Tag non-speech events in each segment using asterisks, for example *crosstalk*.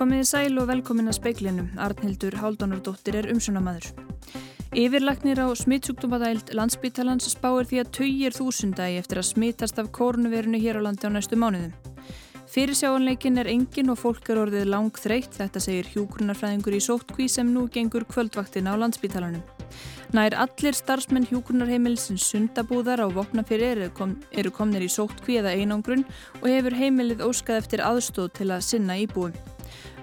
Komiði sæl og velkomin að speiklinum. Arnhildur Haldunardóttir er umsönamaður. Yfirlagnir á smittsjúkdómadæld landsbyttalans spáir því að töyir þúsundagi eftir að smittast af kórnuverinu hér á landi á næstu mánuðum. Fyrirsjáanleikin er engin og fólk er orðið lang þreytt, þetta segir hjúgrunarfræðingur í sóttkví sem nú gengur kvöldvaktina á landsbyttalanum. Nær allir starfsmenn hjúgrunarheimilisins sundabúðar á vopnafyrir eru, kom, eru komnir í sóttkví eða einangrun og hefur heimilið óskað eftir aðstóð til að sinna íbúum.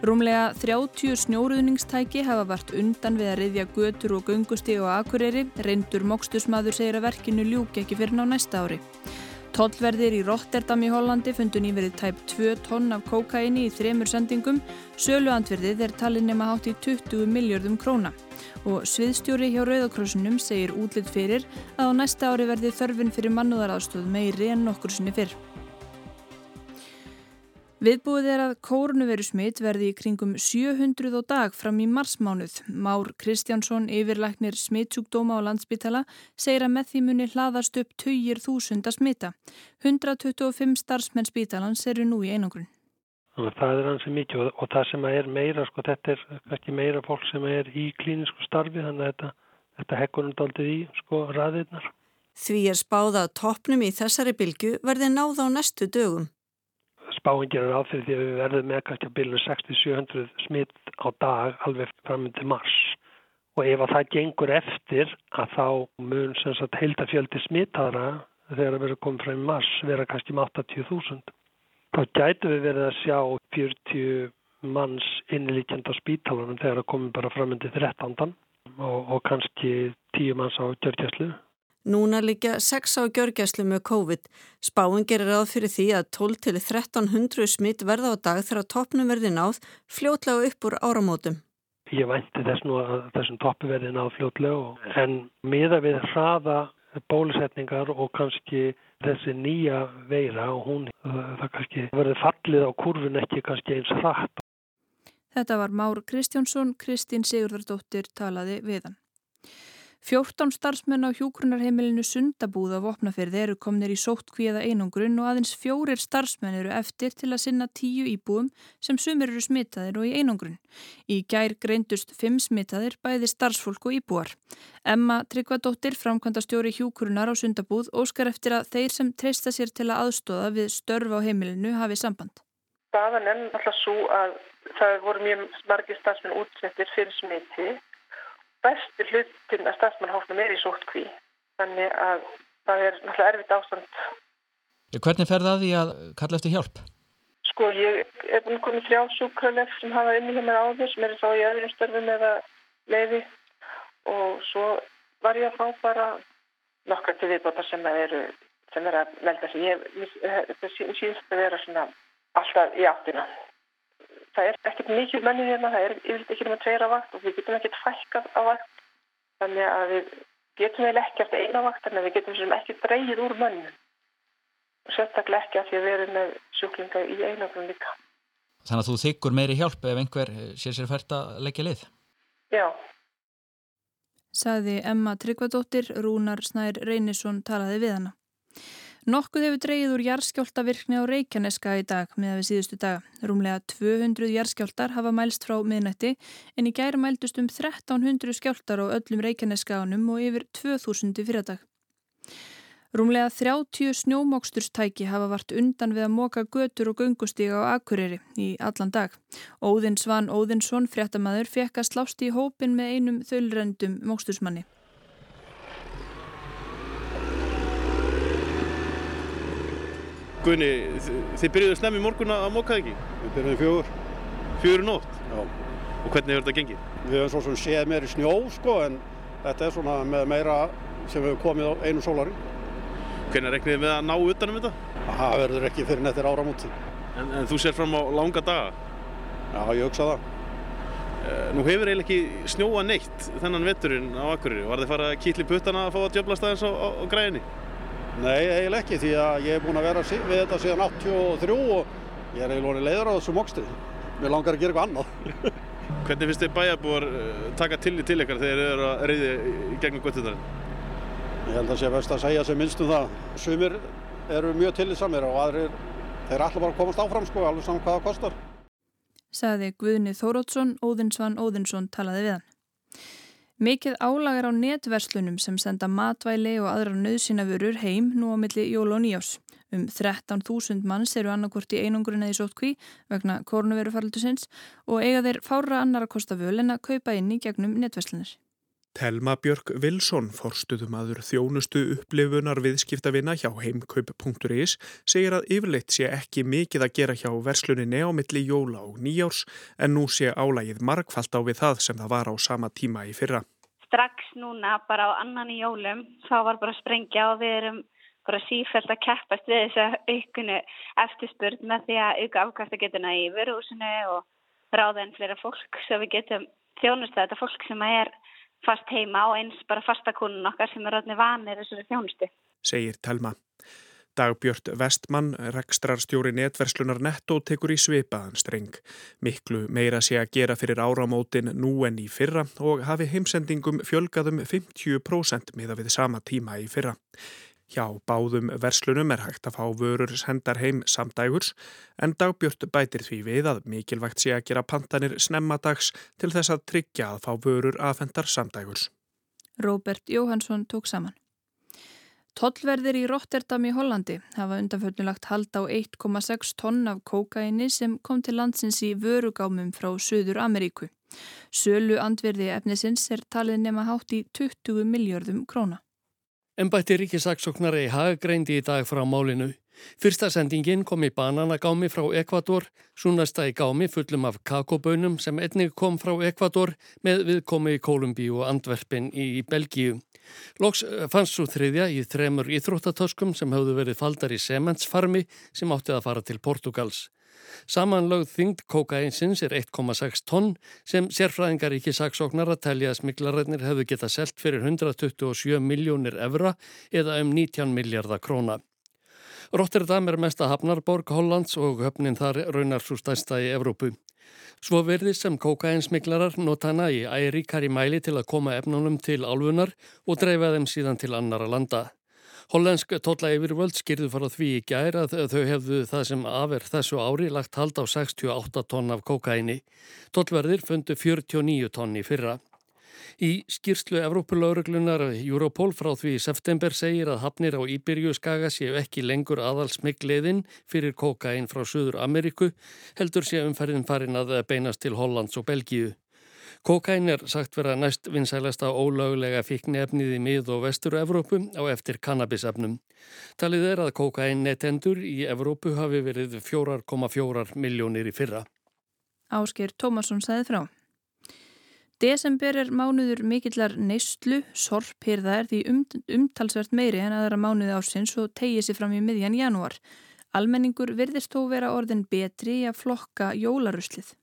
Rúmlega 30 snjóruðningstæki hafa vart undan við að riðja götur og göngustíg og akureyri, reyndur mokstusmaður segir að verkinu ljúk ekki fyrir ná næsta ári. Tollverðir í Rotterdam í Hollandi fundu nýverið tæp 2 tonn af kókaini í þremur sendingum, söluandverðið er talin nema hátt í 20 miljardum króna og sviðstjóri hjá Rauðakrossunum segir útlitt fyrir að á næsta ári verði þörfin fyrir mannúðaraðstöð meiri en nokkur sinni fyrr. Viðbúið er að kórnuveru smitt verði í kringum 700 á dag fram í marsmánuð. Már Kristjánsson, yfirlæknir smittsjúkdóma á landsbytala, segir að með því muni hlaðast upp 20.000 að smitta. 125 starfsmenn spítalans eru nú í einangrun. Það er hansi mikið og, og það sem er meira, sko, þetta er kannski meira fólk sem er í klínisku starfi þannig að þetta, þetta hekkur um daldið í sko ræðirnar. Því er spáða að toppnum í þessari bylgu verði náð á næstu dögum. Spáin gerir áfyrir því að við verðum með kannski að bylju 60-700 smitt á dag alveg framöndi mars og ef að það gengur eftir að þá mun sem sagt heildafjöldi smittara þegar að vera komið frá í mars vera kannski um 80.000 þá gætu við verið að sjá 40 manns innlíkjand á spítalunum þegar það komið bara framöndi 13. Og, og kannski 10 manns á gjörgjæslu. Núna líka 6 á gjörgjæslu með COVID. Spáin gerir ráð fyrir því að 12 til 1300 smitt verða á dag þegar toppnum verði náð fljótlega upp úr áramótum. Ég vænti þess nú að þessum toppu verði náð fljótlega en miða við hraða bólusetningar og kannski þessi nýja veira og hún það kannski verður fallið á kurvun ekki kannski eins hratt. Þetta var Már Kristjánsson, Kristín Sigurðardóttir talaði við hann. 14 starfsmenn á hjókrunarheimilinu Sundabúð á Vopnafyrði eru komnir í sóttkvíða einangrun og aðeins fjórir starfsmenn eru eftir til að sinna tíu íbúum sem sumir eru smitaðir og í einangrun. Í gær greindust fimm smitaðir bæði starfsfólk og íbúar. Emma Tryggvadóttir, framkvæmda stjóri hjókrunar á Sundabúð, óskar eftir að þeir sem treysta sér til að aðstóða við störf á heimilinu hafi samband. Staðan er alltaf svo að það voru mjög margir starfsmenn útsettir fyrir smiti bestu hlutin að starfsmannhófnum er í sóttkví. Þannig að það er náttúrulega erfitt ástand. Hvernig fer það því að kalla eftir hjálp? Sko ég er búin að koma þrjá sjúkralef sem hafa inn í hjá mér áður sem er þá í öðrum störfum eða leiði og svo var ég að fá bara nokkar til viðbóta sem eru sem er að melda sig. Ég, þetta sínst að vera svona alltaf í áttina það er ekkert mikið mennið hérna, það er yfirlega ekki með tveira vakt og við getum ekkert fækkað á vakt þannig að við getum vel ekki eftir eina vakt að við getum sem ekki dreyið úr mönnu og sérstaklega ekki að því að við erum með sjúklinga í einagrun líka. Þannig að þú þykkur meiri hjálp ef einhver sér sér fært að leggja lið? Já. Saði Emma Tryggvadóttir, Rúnar Snær Reynisson talaði við hana. Nokkuð hefur dreyið úr jarðskjáltavirkni á Reykjaneska í dag með að við síðustu daga. Rúmlega 200 jarðskjáltar hafa mælst frá miðnætti en í gæri mældust um 1300 skjáltar á öllum Reykjaneska ánum og yfir 2000 fyrir dag. Rúmlega 30 snjómoksturstæki hafa vart undan við að móka götur og göngustíga á Akureyri í allan dag. Óðinn Svan Óðinsson, fréttamaður, fekk að slást í hópin með einum þölrendum mókstursmanni. Guðni, þið byrjuðu snemmi morgun að móka ekki? Við byrjuðum fjögur. Fjögur nótt? Já. Og hvernig hefur þetta gengið? Við hefum svo sem séð meiri snjó sko en þetta er svona með meira sem hefur komið á einu sólari. Hvernig reknið þið með að ná utanum þetta? Það verður ekki fyrir nettir áramóti. En, en þú sér fram á langa daga? Já, ég hugsa það. Nú hefur eiginlega ekki snjóa neitt þennan vetturinn á Akureyri. Var þið farið að kýtli puttana að fá að djöblast aðeins á, á, á græðinni? Nei, eiginlega ekki því að ég er búinn að vera við þetta síðan 83 og ég er eiginlega leiður á þessu mokstri. Mér langar að gera eitthvað annað. *laughs* Hvernig finnst þið bæjarbúar taka til í til ykkar þegar þið eru að reyði í gegnum göttutarinn? Ég held að sé best að segja sem minnst um það. Sumir eru mjög tillitsamir og aðrir, þeir er alltaf bara að komast áfram sko, alveg saman hvað það kostar. sagði Guðni Þórótsson, Óðinsvann Óðinsson talaði við hann. Mikið álagar á netverslunum sem senda matvæli og aðra nöðsynavörur heim nú á milli jól og nýjás. Um 13.000 manns eru annarkort í einungurinn eða í sótkví vegna korunverufaraldusins og eiga þeir fára annar að kosta völ en að kaupa inn í gegnum netverslunar. Telma Björk Vilsson, forstuðumadur þjónustu upplifunar viðskiptavina hjá heimkaup.is, segir að yfirleitt sé ekki mikið að gera hjá versluninni á milli jóla og nýjárs en nú sé álægið markfalt á við það sem það var á sama tíma í fyrra. Strax núna bara á annan í jólum þá var bara sprengja og við erum bara sífælt að keppast við þess að aukunu eftirspurð með því að auka afkastagetuna í veruhúsinu og ráða enn flera fólk svo við getum þjónustu þetta fólk sem er fast heima og eins bara fastakonun okkar sem er ráðni vanir þessari þjónustu. Segir Telma. Dagbjörn Vestmann, rekstrarstjóri netverslunar Netto, tekur í sveipaðan streng. Miklu meira sé að gera fyrir áramótin nú en í fyrra og hafi heimsendingum fjölgaðum 50% miða við sama tíma í fyrra. Hjá báðum verslunum er hægt að fá vörur sendar heim samdægurs en dagbjörn bætir því við að mikilvægt sé að gera pantanir snemmadags til þess að tryggja að fá vörur aðfendar samdægurs. Róbert Jóhansson tók saman. Tollverðir í Rotterdam í Hollandi hafa undanförnulagt hald á 1,6 tonn af kókaini sem kom til landsins í vörugámum frá Suður Ameríku. Sölu andverði efnisins er talið nema hátt í 20 miljardum króna. Embætti ríkisaksóknari hagagreindi í dag frá málinu. Fyrsta sendingin kom í bananagámi frá Ekvator, svo næsta í gámi fullum af kakobönum sem einnig kom frá Ekvator með viðkomi í Kolumbí og Antwerpen í Belgíu. Lóks eh, fannst svo þriðja í þremur íþróttatöskum sem hafðu verið faldar í sementsfarmi sem átti að fara til Portugals. Samanlögð þingd kókainsins er 1,6 tonn sem sérfræðingar ekki saksóknar að telja að smiklarætnir hefðu geta selt fyrir 127 miljónir evra eða um 19 miljardar króna. Rotterdam er mesta hafnarborg Hollands og höfnin þar raunar svo stæsta í Evrópu. Svo verðist sem kókainsmiklarar nota hana í æríkari mæli til að koma efnunum til álfunar og dreifa þeim síðan til annara landa. Hollensk tólla yfirvöld skýrðu fara því í gær að þau hefðu það sem afer þessu ári lagt hald á 68 tonn af kokaini. Tóllverðir fundu 49 tonn í fyrra. Í skýrslu Evrópulauruglunar Europol frá því í september segir að hafnir á Íbyrju skaga séu ekki lengur aðalsmyggleiðin fyrir kokain frá Suður Ameríku heldur sé umferðin farin að beinast til Hollands og Belgíu. Kokain er sagt vera næst vinsælasta ólöglega fíknefnið í mið- og vestur-Evrópu á eftir kannabisefnum. Talið er að kokain netendur í Evrópu hafi verið 4,4 miljónir í fyrra. Ásker Tómasson sagði frá. Desember er mánuður mikillar neistlu, sorphyrða er því um, umtalsvert meiri en aðra mánuði ásins og tegið sér fram í miðjan janúar. Almenningur virðist þó vera orðin betri í að flokka jólaruslið.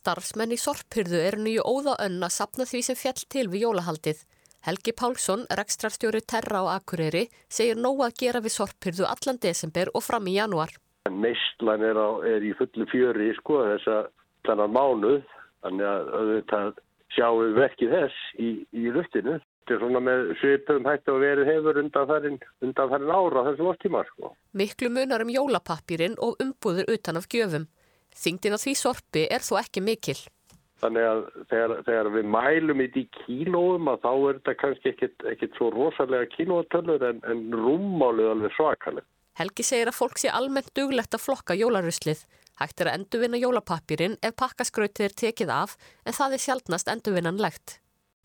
Starfsmenn í sorphyrðu eru nýju óða önn að sapna því sem fjall til við jólahaldið. Helgi Pálsson, rekstrarstjóri Terra á Akureyri, segir nóg að gera við sorphyrðu allan desember og fram í janúar. Neistlan er, er í fullu fjöri sko þess að þannan mánuð, þannig að auðvitað sjáum við verkið þess í, í luftinu. Þetta er svona með svipum hætti að verið hefur undan farin, undan farin ára þessum áttíma sko. Miklu munar um jólapappirinn og umbúður utan af gjöfum. Þingdin á því sorpi er þó ekki mikil. Þannig að þegar, þegar við mælum í því kílóum að þá er þetta kannski ekkit, svo rosalega kílótölur en, en rúmmálið alveg svakaleg. Helgi segir að fólk sé almennt duglegt að flokka jólaruslið. Hægt er að endurvinna jólapappirinn ef pakkaskrautið er tekið af en það er sjálfnast endurvinnanlegt.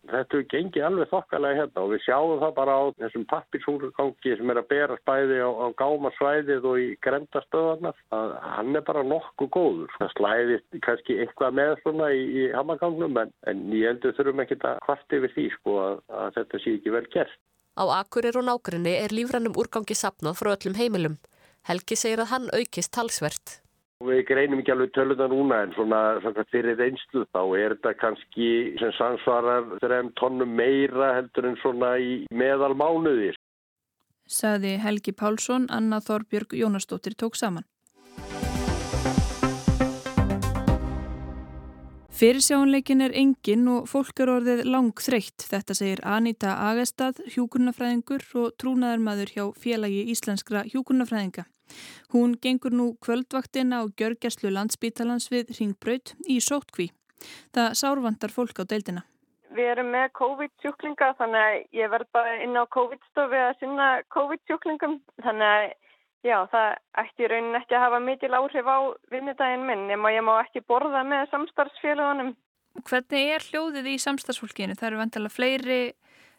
Þetta er gengið alveg þokkalega hérna og við sjáum það bara á þessum pappirsúrgangi sem er að bera spæði á, á gámasvæðið og í grendastöðarnar að hann er bara nokkuð góður. Það slæðist kannski eitthvað með svona í, í hamagangnum en, en ég heldur þurfum ekki að hvart yfir því sko að, að þetta sé ekki vel gert. Á Akurir og nákrenni er lífrannum úrgangi sapnað frá öllum heimilum. Helgi segir að hann aukist talsvert. Við greinum ekki alveg töluða núna en svona, svona fyrir einslu þá er þetta kannski sem samsvarar þreim tónnum meira heldur en svona í meðal mánuðir. Saði Helgi Pálsson, Anna Þorbjörg Jónasdóttir tók saman. Fyrirsjáanleikin er engin og fólk er orðið langþreytt, þetta segir Anita Agestad, hjúkurnafræðingur og trúnaðarmadur hjá félagi íslenskra hjúkurnafræðinga. Hún gengur nú kvöldvaktina á Gjörgjæslu landsbítalans við Ringbraut í Sótkví. Það sárvandar fólk á deildina. Við erum með COVID-sjúklinga þannig að ég verð bara inn á COVID-stofi að sinna COVID-sjúklingum þannig að já, það ætti raunin ekki að hafa mikil áhrif á vinnudaginn minn nema ég má ekki borða með samstarfsfélagunum. Hvernig er hljóðið í samstarfsfólkinu? Það eru vantilega fleiri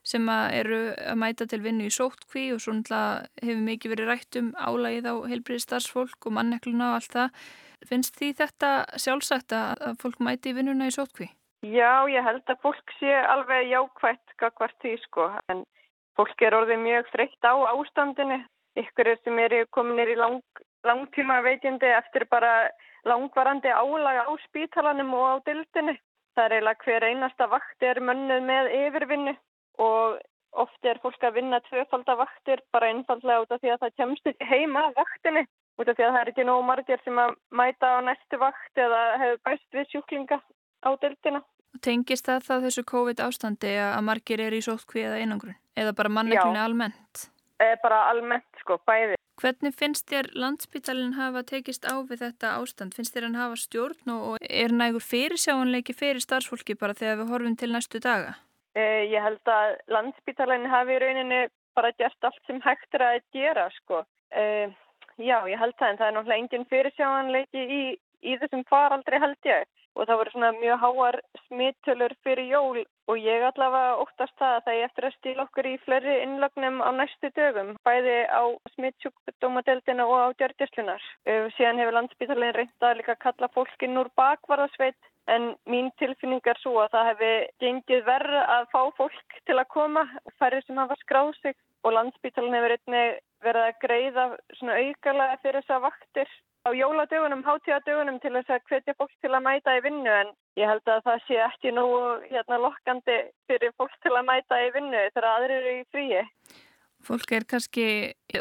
sem að eru að mæta til vinnu í sótkví og svo hefur mikið verið rætt um álægið á heilbriði starfsfólk og mannekluna og allt það. Finnst því þetta sjálfsagt að fólk mæti í vinnuna í sótkví? Já, ég held að fólk sé alveg jákvægt hvert því sko en fólk er orðið mjög þreytt á ástandinu. Ykkur er sem eru kominir í lang, langtíma veitindi eftir bara langvarandi álaga á spítalanum og á dildinu. Það er eiginlega hver einasta vakt er mönnuð með yfirvinnu og oft er fólk að vinna tvöfaldavaktir bara einfallega út af því að það kemst ekki heima vaktinni út af því að það er ekki nógu margir sem að mæta á næstu vakt eða hefur bæst við sjúklinga á deltina. Tengist það það þessu COVID ástandi að margir er í sótkví eða einangrun eða bara manneklunni almennt? Já, bara almennt sko, bæði. Hvernig finnst þér landsbytalinn hafa tekist á við þetta ástand? Finnst þér hann hafa stjórn og er nægur fyrirsjáanleiki fyrir starfsfólki bara þegar við horfum til næstu daga? Eh, ég held að landsbytalænin hafi í rauninni bara gert allt sem hægt er að gera sko. Eh, já, ég held það en það er náttúrulega engin fyrirsjáanleiki í, í þessum faraldri held ég og það voru svona mjög háar smittölur fyrir jól og ég allavega óttast það að það er eftir að stíla okkur í fleri innlagnum á næstu dögum, bæði á smittsjúkdómadeldina og á djörgjastlunar. Eh, síðan hefur landsbytalænin reyndað líka að kalla fólkin úr bakvarðasveit En mín tilfinning er svo að það hefði gengið verð að fá fólk til að koma færri sem hafa skráð sig og landsbítalinn hefur einnig verið að greiða svona augalega fyrir þessa vaktir á jóladögunum, hátíðadögunum til þess að hvetja fólk til að mæta í vinnu en ég held að það sé ekki nú hérna lokkandi fyrir fólk til að mæta í vinnu þegar aðrir eru í fríi. Fólk er kannski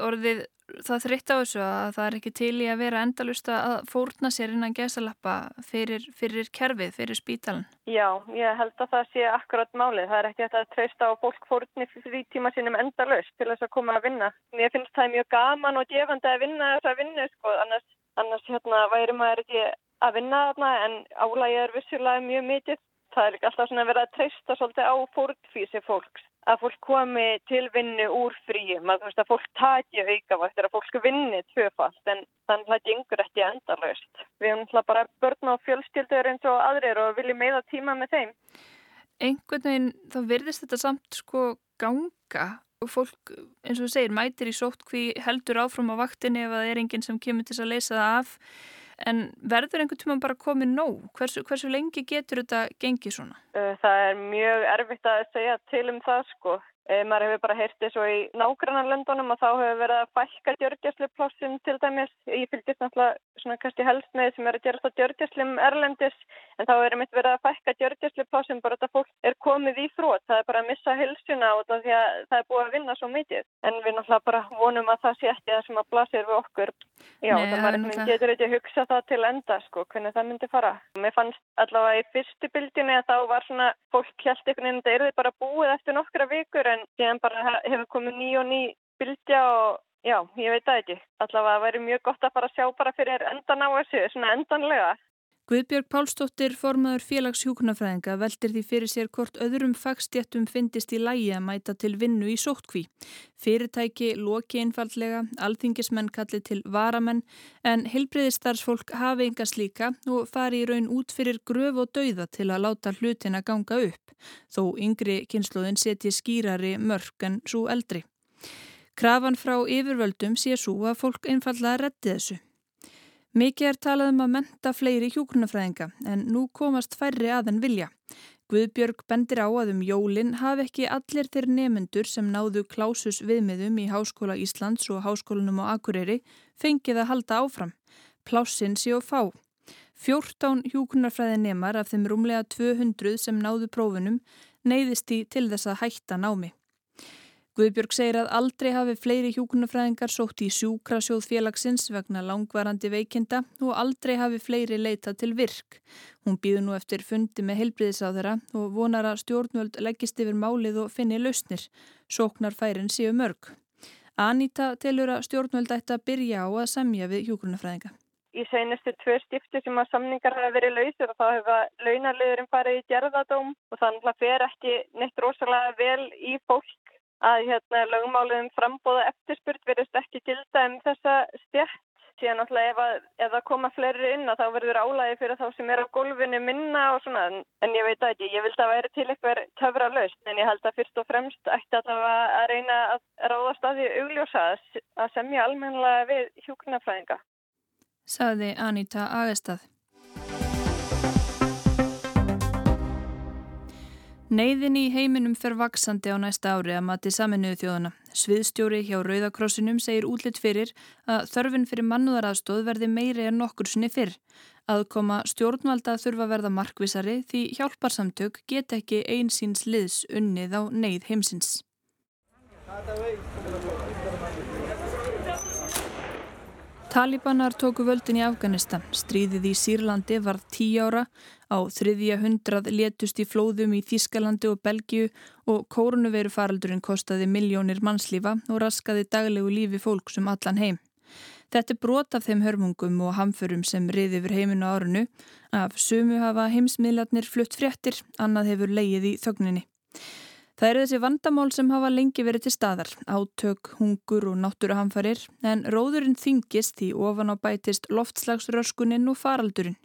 orðið það þritt á þessu að það er ekki til í að vera endalusta að fórna sér innan gesalappa fyrir, fyrir kerfið, fyrir spítalan. Já, ég held að það sé akkurat málið. Það er ekki að treysta á fólk fórni fyrir tíma sínum endalust til þess að koma að vinna. Mér finnst það mjög gaman og gefandi að vinna þess að vinna, sko. Annars, annars hérna, væri maður ekki að vinna þarna en álægi er vissulega mjög mikið. Það er ekki alltaf svona að vera að treysta svolítið á fórnfísi fólks að fólk komi til vinnu úr fríum, að, veist, að fólk taki aukavaktir, að fólk vinni tvöfalt en þannig að það gengur ekki endalöst. Við erum bara börn og fjölskyldur eins og aðrir og viljum meða tíma með þeim. Einhvern veginn þá verðist þetta samt sko ganga og fólk eins og þú segir mætir í sótt hví heldur áfram á vaktinni ef það er enginn sem kemur til að leysa það af En verður einhvern tíma bara komið nóg? Hversu, hversu lengi getur þetta gengið svona? Það er mjög erfitt að segja til um það sko. E, maður hefur bara heyrtið svo í nágrannarlöndunum og þá hefur verið að fælka djörgjæsluplássin til dæmis. Ég fylgist náttúrulega svona kannski helst með sem er að gerast á djörgjæslum erlendis en þá er einmitt verið að fælka djörgjæsluplássin bara þetta fólk er komið í þrótt. Það er bara að missa hilsuna að það er búið að vinna svo mikið. En við náttúrulega bara vonum að það sé ekki það sem að blasir við okkur. Já, Nei, það maður það... getur ekki að hugsa það til enda sko, hvernig það myndi fara. Mér fannst allavega í fyrstu bildinni að þá var svona fólk held einhvern veginn, það er bara búið eftir nokkra vikur en síðan bara hefur komið ný og ný bildja og já, ég veit það ekki. Allavega væri mjög gott að fara að sjá bara fyrir endan á þessu, svona endanlega. Guðbjörg Pálsdóttir, formaður félagshjúknafræðinga, veldir því fyrir sér hvort öðrum fagstjættum finnist í lægi að mæta til vinnu í sóttkví. Fyrirtæki loki einfallega, alþingismenn kalli til varamenn, en heilbreyðistarsfólk hafi enga slíka og fari í raun út fyrir gröf og dauða til að láta hlutin að ganga upp, þó yngri kynsluðin setji skýrari mörg en svo eldri. Krafan frá yfirvöldum sé svo að fólk einfallega reddi þessu. Mikið er talað um að menta fleiri hjókrunafræðinga en nú komast færri að en vilja. Guðbjörg bendir á að um jólinn hafi ekki allir þeir nemyndur sem náðu klásus viðmiðum í Háskóla Íslands og Háskólanum á Akureyri fengið að halda áfram. Plássin sé og fá. 14 hjókrunafræði nemar af þeim rúmlega 200 sem náðu prófunum neyðist í til þess að hætta námi. Guðbjörg segir að aldrei hafi fleiri hjúkunarfræðingar sótt í sjúkrasjóð félagsins vegna langvarandi veikinda og aldrei hafi fleiri leitað til virk. Hún býður nú eftir fundi með helbriðisáðara og vonar að stjórnvöld leggist yfir málið og finni lausnir. Sóknar færin séu mörg. Anita telur að stjórnvöld ætti að byrja á að semja við hjúgrunafræðinga. Í seinustu tvö stifti sem að samningar hafa verið lausir og þá hefur launarliðurinn farið í gerðadóm og þannig að fer ekki neitt rosalega vel í fólk að hérna, lögmáliðum frambóða eftirspurt verðist ekki gilda um þessa stjætt síðan náttúrulega ef, að, ef það koma fleiri inn að þá verður álægi fyrir þá sem er á gólfinu minna og svona en ég veit ekki, ég vildi að væri til eitthvað töfra löst en ég held að fyrst og fremst ætti að það var að reyna að ráða staði augljósa að semja almennilega við hjúknarfræðinga. Saði Anita Agestad. Neyðin í heiminum fer vaksandi á næsta ári að mati saminuðu þjóðana. Sviðstjóri hjá Rauðakrossinum segir útlitt fyrir að þörfin fyrir mannúðaraðstóð verði meiri en nokkur sinni fyrr. Aðkoma stjórnvalda þurfa verða markvisari því hjálparsamtök get ekki einsýns liðs unnið á neyð heimsins. Talibanar tóku völdin í Afganistan. Stríðið í Sýrlandi var tíu ára. Á þriðja hundrað létust í flóðum í Þískalandi og Belgiu og kórnuveiru faraldurinn kostaði miljónir mannslífa og raskaði daglegu lífi fólk sem um allan heim. Þetta er brot af þeim hörmungum og hamförum sem riði yfir heiminu árunu. Af sumu hafa heimsmiðlarnir flutt fréttir, annað hefur leið í þögninni. Það eru þessi vandamál sem hafa lengi verið til staðar, átök, hungur og náttúruhamfarir, en róðurinn þingist því ofan á bætist loftslagsröskuninn og faraldurinn.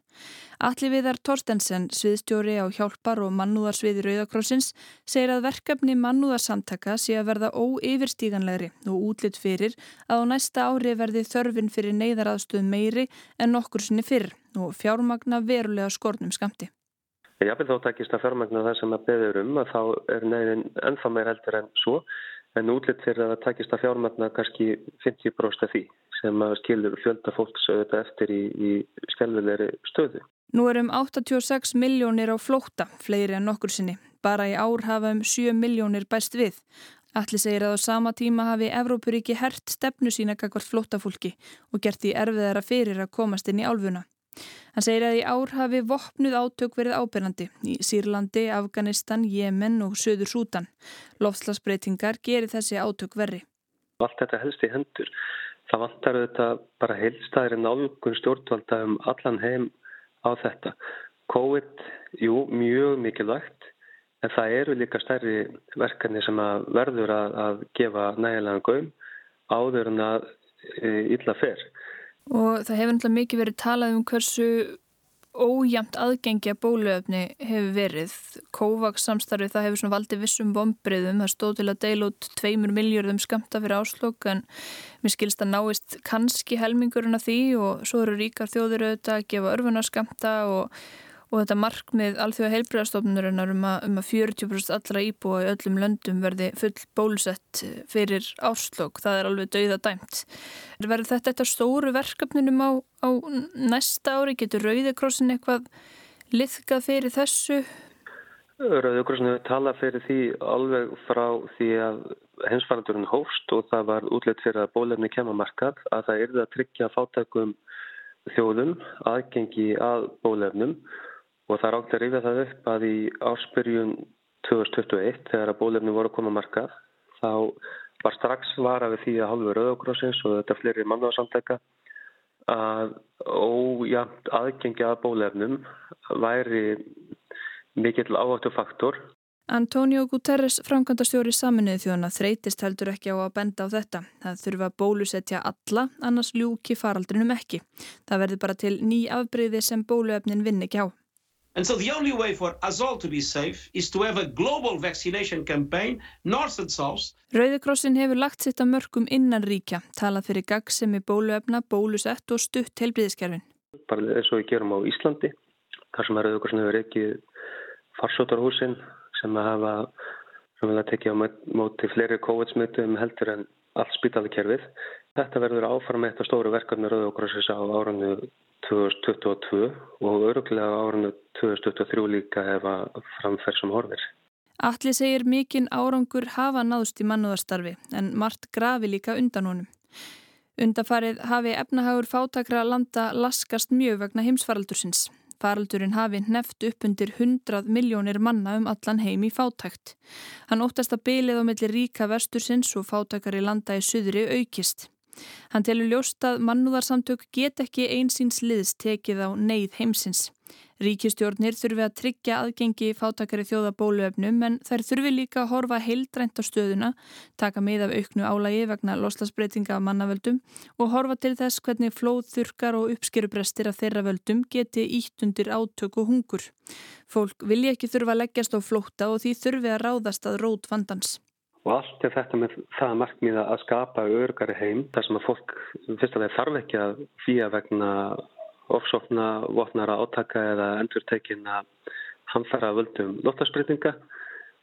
Alli viðar Torstensen, sviðstjóri á hjálpar og mannúðarsviði Rauðakrossins, segir að verkefni mannúðarsamtaka sé að verða óyfirstíganlegri og útlitt fyrir að á næsta ári verði þörfin fyrir neyðaraðstöð meiri en nokkur sinni fyrr og fjármagna verulega skornum skamti. Jáfnveg þó takist að fjármagna það sem að beður um að þá er neyðin ennþá meir heldur en svo en útlitt fyrir að takist að fjármagna kannski 50% af því sem að skilur fjölda fólks auðvitað eftir í, í skjálfilegri stöðu. Nú er um 86 miljónir á flótta, fleiri en nokkur sinni. Bara í ár hafa um 7 miljónir bæst við. Allir segir að á sama tíma hafi Evrópuríki hert stefnu sína kakvart flóttafólki og gert því erfiðara fyrir að komast inn í álfuna. Hann segir að í ár hafi vopnuð átök verið ábyrnandi í Sýrlandi, Afganistan, Jemen og Söður Sútan. Lofslagsbreytingar gerir þessi átök verri. Allt þetta helst í hendur. Það vantar auðvitað bara heilstæðri nálgun stjórnvalda um allan heim á þetta. COVID, jú, mjög mikilvægt, en það eru líka stærri verkefni sem að verður að, að gefa nægilega gaum áður en að e, illa fer. Og það hefur náttúrulega mikið verið talað um hversu ójæmt aðgengja bóluöfni hefur verið. Kovax samstarfið það hefur svona valdið vissum bombriðum. Það stóð til að deila út tveimur miljörðum skamta fyrir áslokk en mér skilst að náist kannski helmingurinn af því og svo eru ríkar auðvitað að gefa örfunarskamta og og þetta markmið alþjóða heilbríðastofnurinnar um, um að 40% allra íbúa í öllum löndum verði full bólusett fyrir áslokk, það er alveg dauða dæmt. Verður þetta þetta stóru verkefninum á, á næsta ári? Getur Rauðikrossin eitthvað liðkað fyrir þessu? Rauðikrossin hefur talað fyrir því alveg frá því að hensfarandurinn hófst og það var útlétt fyrir að bólefni kemamarkað að það erði að tryggja fátækum þjóðum aðgengi að bólefnum og það átt að ríða það upp að í áspyrjun 2021 þegar að bólefni voru að koma markað þá var strax vara við því að halvu rauðokrossins og þetta fleiri mannáðsamtækka að ójæmt aðgengi að bólefnum væri mikill áhættu faktor. Antonio Guterres, framkvæmdastjóri saminuði þjóna, þreytist heldur ekki á að benda á þetta. Það þurfa að bólusetja alla, annars ljúki faraldrinum ekki. Það verður bara til ný afbreyði sem bóluefnin vinn ekki á. And so the only way for us all to be safe is to have a global vaccination campaign, north and south. Rauðikrossin hefur lagt sitt að mörgum innan ríkja, talað fyrir gagsemi bóluefna, bólusett og stutt helbriðiskerfin. Bara eins og við gerum á Íslandi, þar sem Rauðikrossin hefur ekki farsótarhúsin sem að hafa sem að tekja á móti fleiri COVID-smittum heldur en allt spítalikerfið. Þetta verður áfram eitt af stóru verkefni Rauðikrossins á árunnu 2022 og öruglega árinu 2023 líka hefa framferð sem horfir. Alli segir mikinn árangur hafa náðst í mannúðarstarfi en margt grafi líka undan honum. Undafarið hafi efnahagur fátakra landa laskast mjög vegna heimsfaraldursins. faraldurinn hafi neft upp undir 100 miljónir manna um allan heim í fátækt. Hann óttast að bylið á milli ríka vestursins og fátækari landa í suðri aukist. Hann telur ljóst að mannúðarsamtök get ekki einsins liðs tekið á neyð heimsins. Ríkistjórnir þurfi að tryggja aðgengi fátakari þjóða bóluefnum en þær þurfi líka að horfa heildrænt á stöðuna, taka með af auknu álægi vegna loslasbreytinga af mannavöldum og horfa til þess hvernig flóð, þurkar og uppskerubrestir af þeirra völdum geti ítt undir átök og hungur. Fólk vilja ekki þurfa að leggjast á flótta og því þurfi að ráðast að rót vandans. Og allt er þetta með það markmiða að skapa örgari heim þar sem að fólk fyrst að það þarf ekki að fýja vegna ofsókna, votnara átaka eða endurtekinna hamfara völdum lóttarspreytinga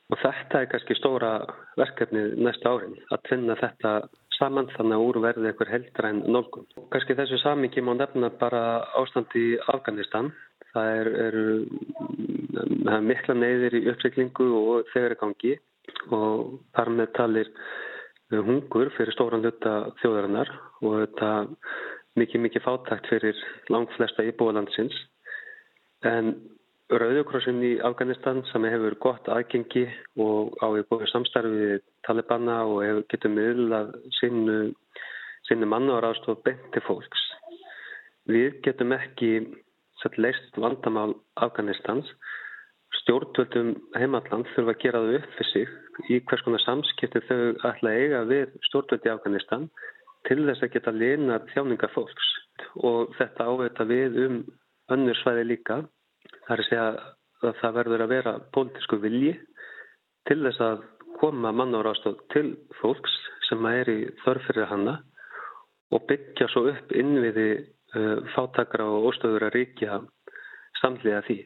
og þetta er kannski stóra verkefni næsta árin að finna þetta saman þannig að úr verði einhver heldræn nálgun. Kannski þessu samingi má nefna bara ástand í Afganistan. Það er, eru er mikla neyðir í uppsiklingu og þegar er gangi og þar með talir hungur fyrir stóran hluta þjóðarinnar og þetta mikið, mikið fátækt fyrir langt flesta íbúalandsins. En Rauðukrossin í Afganistan sem hefur gott aðgengi og á í góðu samstarfi Talibana og getur miðlað sinnu, sinnu manna og ráðstof beinti fólks. Við getum ekki leist vandamál Afganistans. Stjórnvöldum heimalland þurfa að gera þau upp fyrir sig í hvers konar samskipti þau ætla að eiga við stjórnvöldi Afganistan til þess að geta lena þjáningar fólks og þetta áveita við um önnur svæði líka. Það er að segja að það verður að vera pólitísku vilji til þess að koma mannáraðstof til fólks sem er í þörfyrir hanna og byggja svo upp innviði uh, fátakra og óstöður að ríkja samlega því.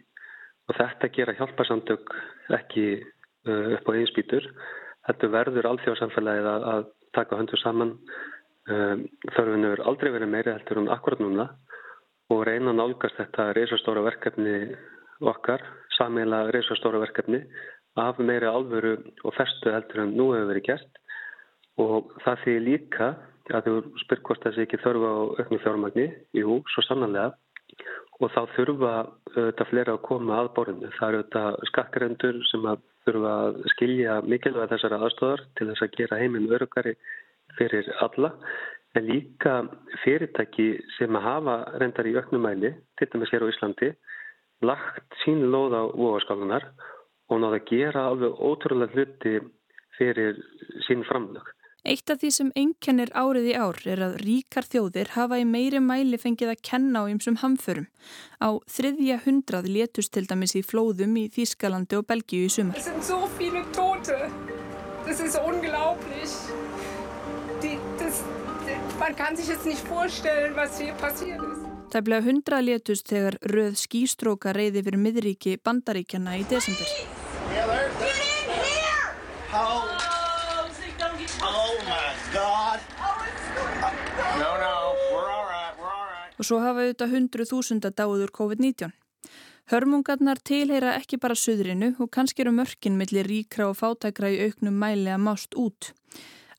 Og þetta gera hjálparsamtök ekki uh, upp á einspítur. Þetta verður alþjóðsamfélagið að, að taka höndu saman. Um, þörfin hefur aldrei verið meiri heldur en akkurat núna. Og reyna að nálgast þetta reysastóra verkefni okkar, samíla reysastóra verkefni af meiri alvöru og festu heldur en nú hefur verið gert. Og það því líka að þú spyr hvort þessi ekki þörfa á auknu fjármagni, jú, svo sannanlega og þá þurfa þetta fleira að koma að borðinu. Það eru þetta skakkarendur sem að þurfa að skilja mikilvæg þessara aðstofar til þess að gera heiminn örugari fyrir alla en líka fyrirtæki sem að hafa reyndar í öknumæli, til dæmis hér á Íslandi, lagt sín lóð á vogaskálunar og náða að gera alveg ótrúlega hluti fyrir sín framlög. Eitt af því sem einkennir árið í ár er að ríkar þjóðir hafa í meiri mæli fengið að kenna á ymsum hamförum. Á þriðja hundrað létust til dæmis í flóðum í Þískalandi og Belgíu í sumar. Það er svo fínu tóti. Það er das, man kann sich jetzt nicht vorstellen, was hier passiert ist. Það bleið hundra létust þegar röð skýstróka reyði fyrir miðríki bandaríkjana í desember. Og svo hafa auðvitað hundru þúsunda dáður COVID-19. Hörmungarnar tilheyra ekki bara suðrinu og kannski eru mörkin millir ríkra og fátækra í auknum mæli að mást út.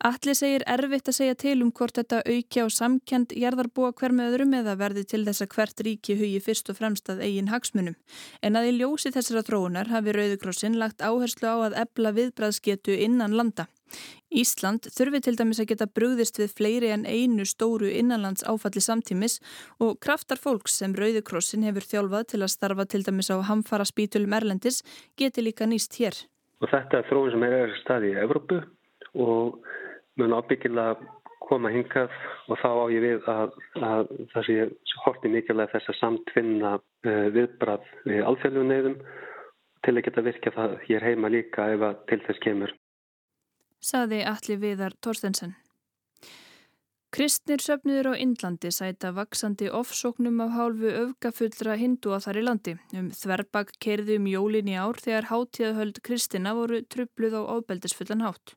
Allir segir erfitt að segja til um hvort þetta aukja og samkend jarðarbúa hver með öðrum eða verði til þess að hvert ríki hugi fyrst og fremst að eigin hagsmunum. En að í ljósi þessara tróunar hafi Rauðukrossin lagt áherslu á að ebla viðbræðsketu innan landa. Ísland þurfi til dæmis að geta brugðist við fleiri en einu stóru innanlands áfalli samtímis og kraftar fólks sem Rauðukrossin hefur þjálfað til að starfa til dæmis á hamfara spítulum Erlendis geti líka nýst hér. Og þetta er þróun sem er staði í Evrópu og mun ábyggilega koma hingað og þá á ég við að, að það sé horti mikilvæg þess að samtvinna uh, viðbrað við alþjóðlegu neyðum til að geta virkja það hér heima líka ef að til þess kemur. Saði Alli Viðar Torstensen. Kristnir söfniður á Indlandi sæta vaksandi ofsóknum af hálfu öfgafullra hindu að þar í landi. Um þverbak kerði um jólin í ár þegar hátíðahöld Kristina voru trubluð á ábeldisfullan hátt.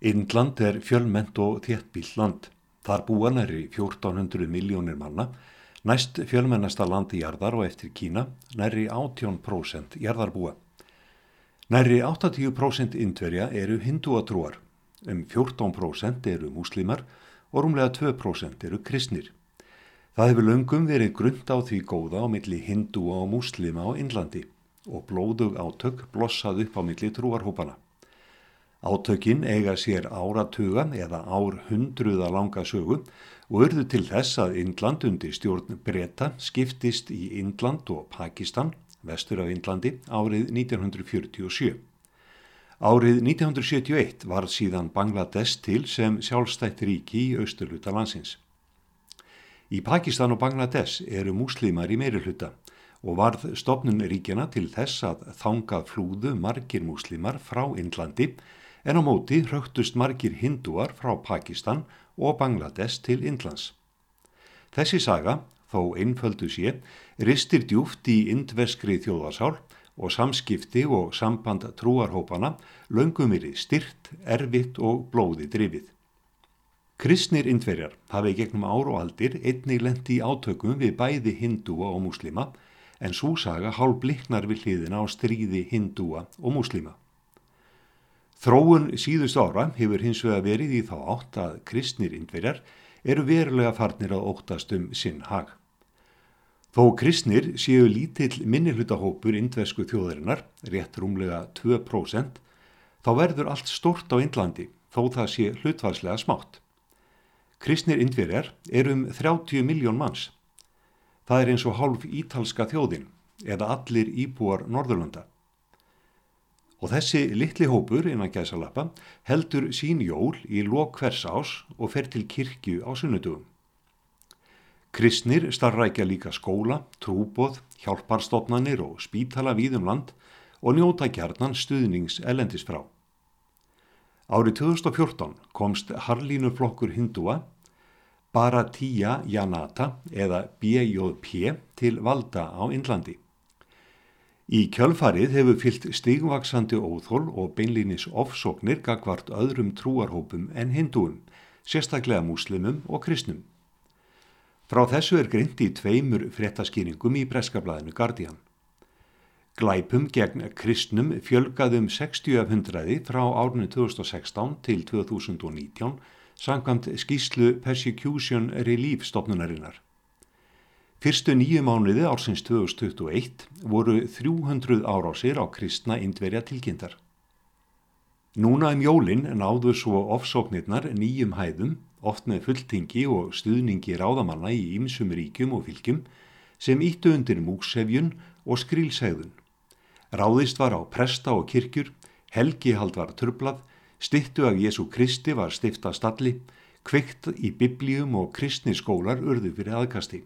Indland er fjölment og þéttbíl land. Þar búa næri 1400 miljónir manna, næst fjölmennasta land í jarðar og eftir Kína næri 18% jarðarbúa. Næri 80% indverja eru hinduatrúar, um 14% eru múslimar og rúmlega 2% eru kristnir. Það hefur löngum verið grund á því góða á milli hindúa og múslima á Innlandi og blóðug átök blossað upp á milli trúarhópana. Átökin eiga sér áratuga eða ár hundruða langa sögu og urðu til þess að Indland undir stjórn Breta skiptist í Indland og Pakistan, vestur af Indlandi, árið 1947. Árið 1971 var síðan Bangladesh til sem sjálfstætt ríki í austurluta landsins. Í Pakistan og Bangladesh eru múslimar í meiruluta og varð stopnun ríkjana til þess að þangað flúðu margir múslimar frá Indlandi en á móti hrögtust margir hindúar frá Pakistan og Bangladesh til Indlands. Þessi saga, þó einföldu sé, ristir djúft í indveskri þjóðarsál og samskipti og samband trúarhópana löngumiri styrt, erfitt og blóði drifið. Kristnir indverjar hafi gegnum ár og aldir einnig lendi í átökum við bæði hindúa og muslima en svo saga hálf bliknar við hliðina á stríði hindúa og múslima. Þróun síðust ára hefur hins vega verið í þá átt að kristnir indverjar eru verulega farnir að óttast um sinn hag. Þó kristnir séu lítill minnilhutahópur indversku þjóðarinnar, rétt rúmlega 2%, þá verður allt stort á Indlandi þó það sé hlutvarslega smátt. Kristnir indverjar eru um 30 miljón manns Það er eins og hálf ítalska þjóðin eða allir íbúar Norðurlanda. Og þessi litli hópur innan gæsalappa heldur sín jól í lok hvers ás og fer til kirkju á sunnudugum. Kristnir starrækja líka skóla, trúbóð, hjálparstofnanir og spítala víðum land og njóta kjarnan stuðnings elendis frá. Árið 2014 komst Harlínuflokkur Hindúa Bharatiya Janata eða BJP til valda á Indlandi. Í kjölfarið hefur fyllt stigvaksandi óþól og beinlýnis ofsóknir gagvart öðrum trúarhópum en hindúum, sérstaklega múslimum og kristnum. Frá þessu er grind í tveimur fréttaskýringum í breskablaðinu Guardian. Glæpum gegn kristnum fjölgaðum 60 af hundraði frá árinu 2016 til 2019 sangkvæmt skýslu Persecution Relief stopnunarinnar. Fyrstu nýju mánuði ársins 2021 voru 300 árásir á kristna indverja tilkynntar. Núna um jólinn náðu svo ofsóknirnar nýjum hæðum, oft með fulltingi og stuðningi ráðamanna í ýmsum ríkjum og fylgjum sem íttu undir múksefjun og skrílsæðun. Ráðist var á presta og kirkjur, helgihald var turblað, Stittu af Jésu Kristi var stifta stalli, kveikt í biblíum og kristni skólar urðu fyrir aðkasti.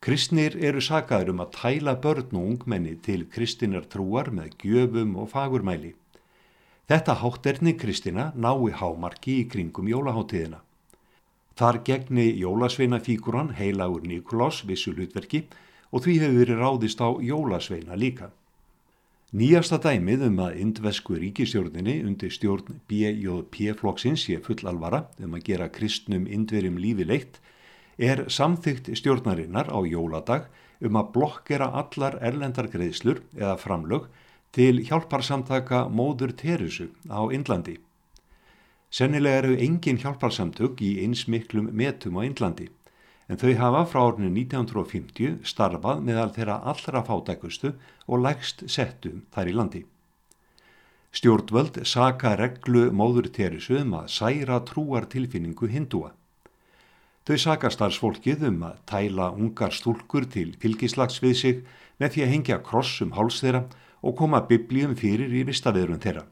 Kristnir eru sagaður um að tæla börn og ungmenni til kristinar trúar með gjöfum og fagurmæli. Þetta hátterni kristina nái hámarki í kringum jólaháttíðina. Þar gegni jólasveina fíkuran heilagur Nikolás vissu hlutverki og því hefur verið ráðist á jólasveina líka. Nýjasta dæmið um að indvesku ríkistjórninni undir stjórn BJP-flokksins sé full alvara um að gera kristnum indverjum lífi leitt er samþygt stjórnarinnar á jóladag um að blokkera allar erlendar greiðslur eða framlög til hjálparsamtaka Móður Teresu á Indlandi. Sennilega eru engin hjálparsamtök í einsmiklum metum á Indlandi en þau hafa frá árinu 1950 starfað meðal þeirra allra fátækustu og lægst settum þær í landi. Stjórnvöld saka reglu móður Teresu um að særa trúar tilfinningu hindúa. Þau saka starfsfólkið um að tæla ungar stúlkur til fylgislags við sig með því að hengja kross um háls þeirra og koma biblíum fyrir í vistaveðrun þeirra.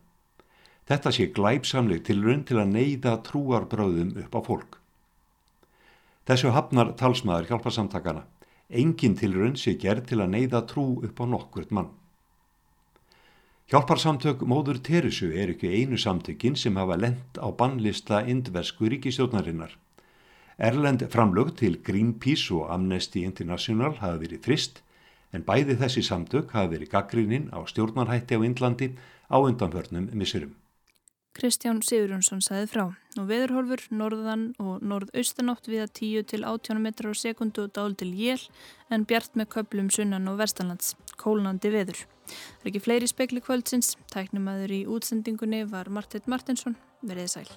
Þetta sé glæpsamleg tilrönd til að neyða trúarbröðum upp á fólk. Þessu hafnar talsmaður hjálparsamtakana. Engin tilrönd sé gerð til að neyða trú upp á nokkurt mann. Hjálparsamtök móður Teresu er ekki einu samtökin sem hafa lent á bannlista indversku ríkistjónarinnar. Erlend framlög til Greenpeace og Amnesty International hafa verið frist en bæði þessi samtök hafa verið gaggrinnin á stjórnarhætti á Indlandi á undanförnum missurum. Kristján Sigurjónsson saði frá og veðurhólfur norðan og norðaustanátt við að 10 til 18 metrar á sekundu og dál til jél en bjart með köplum sunnan og verstanlands, kólnandi veður. Það er ekki fleiri spekli kvöldsins, tæknumæður í útsendingunni var Marteit Martinsson, verið sæl.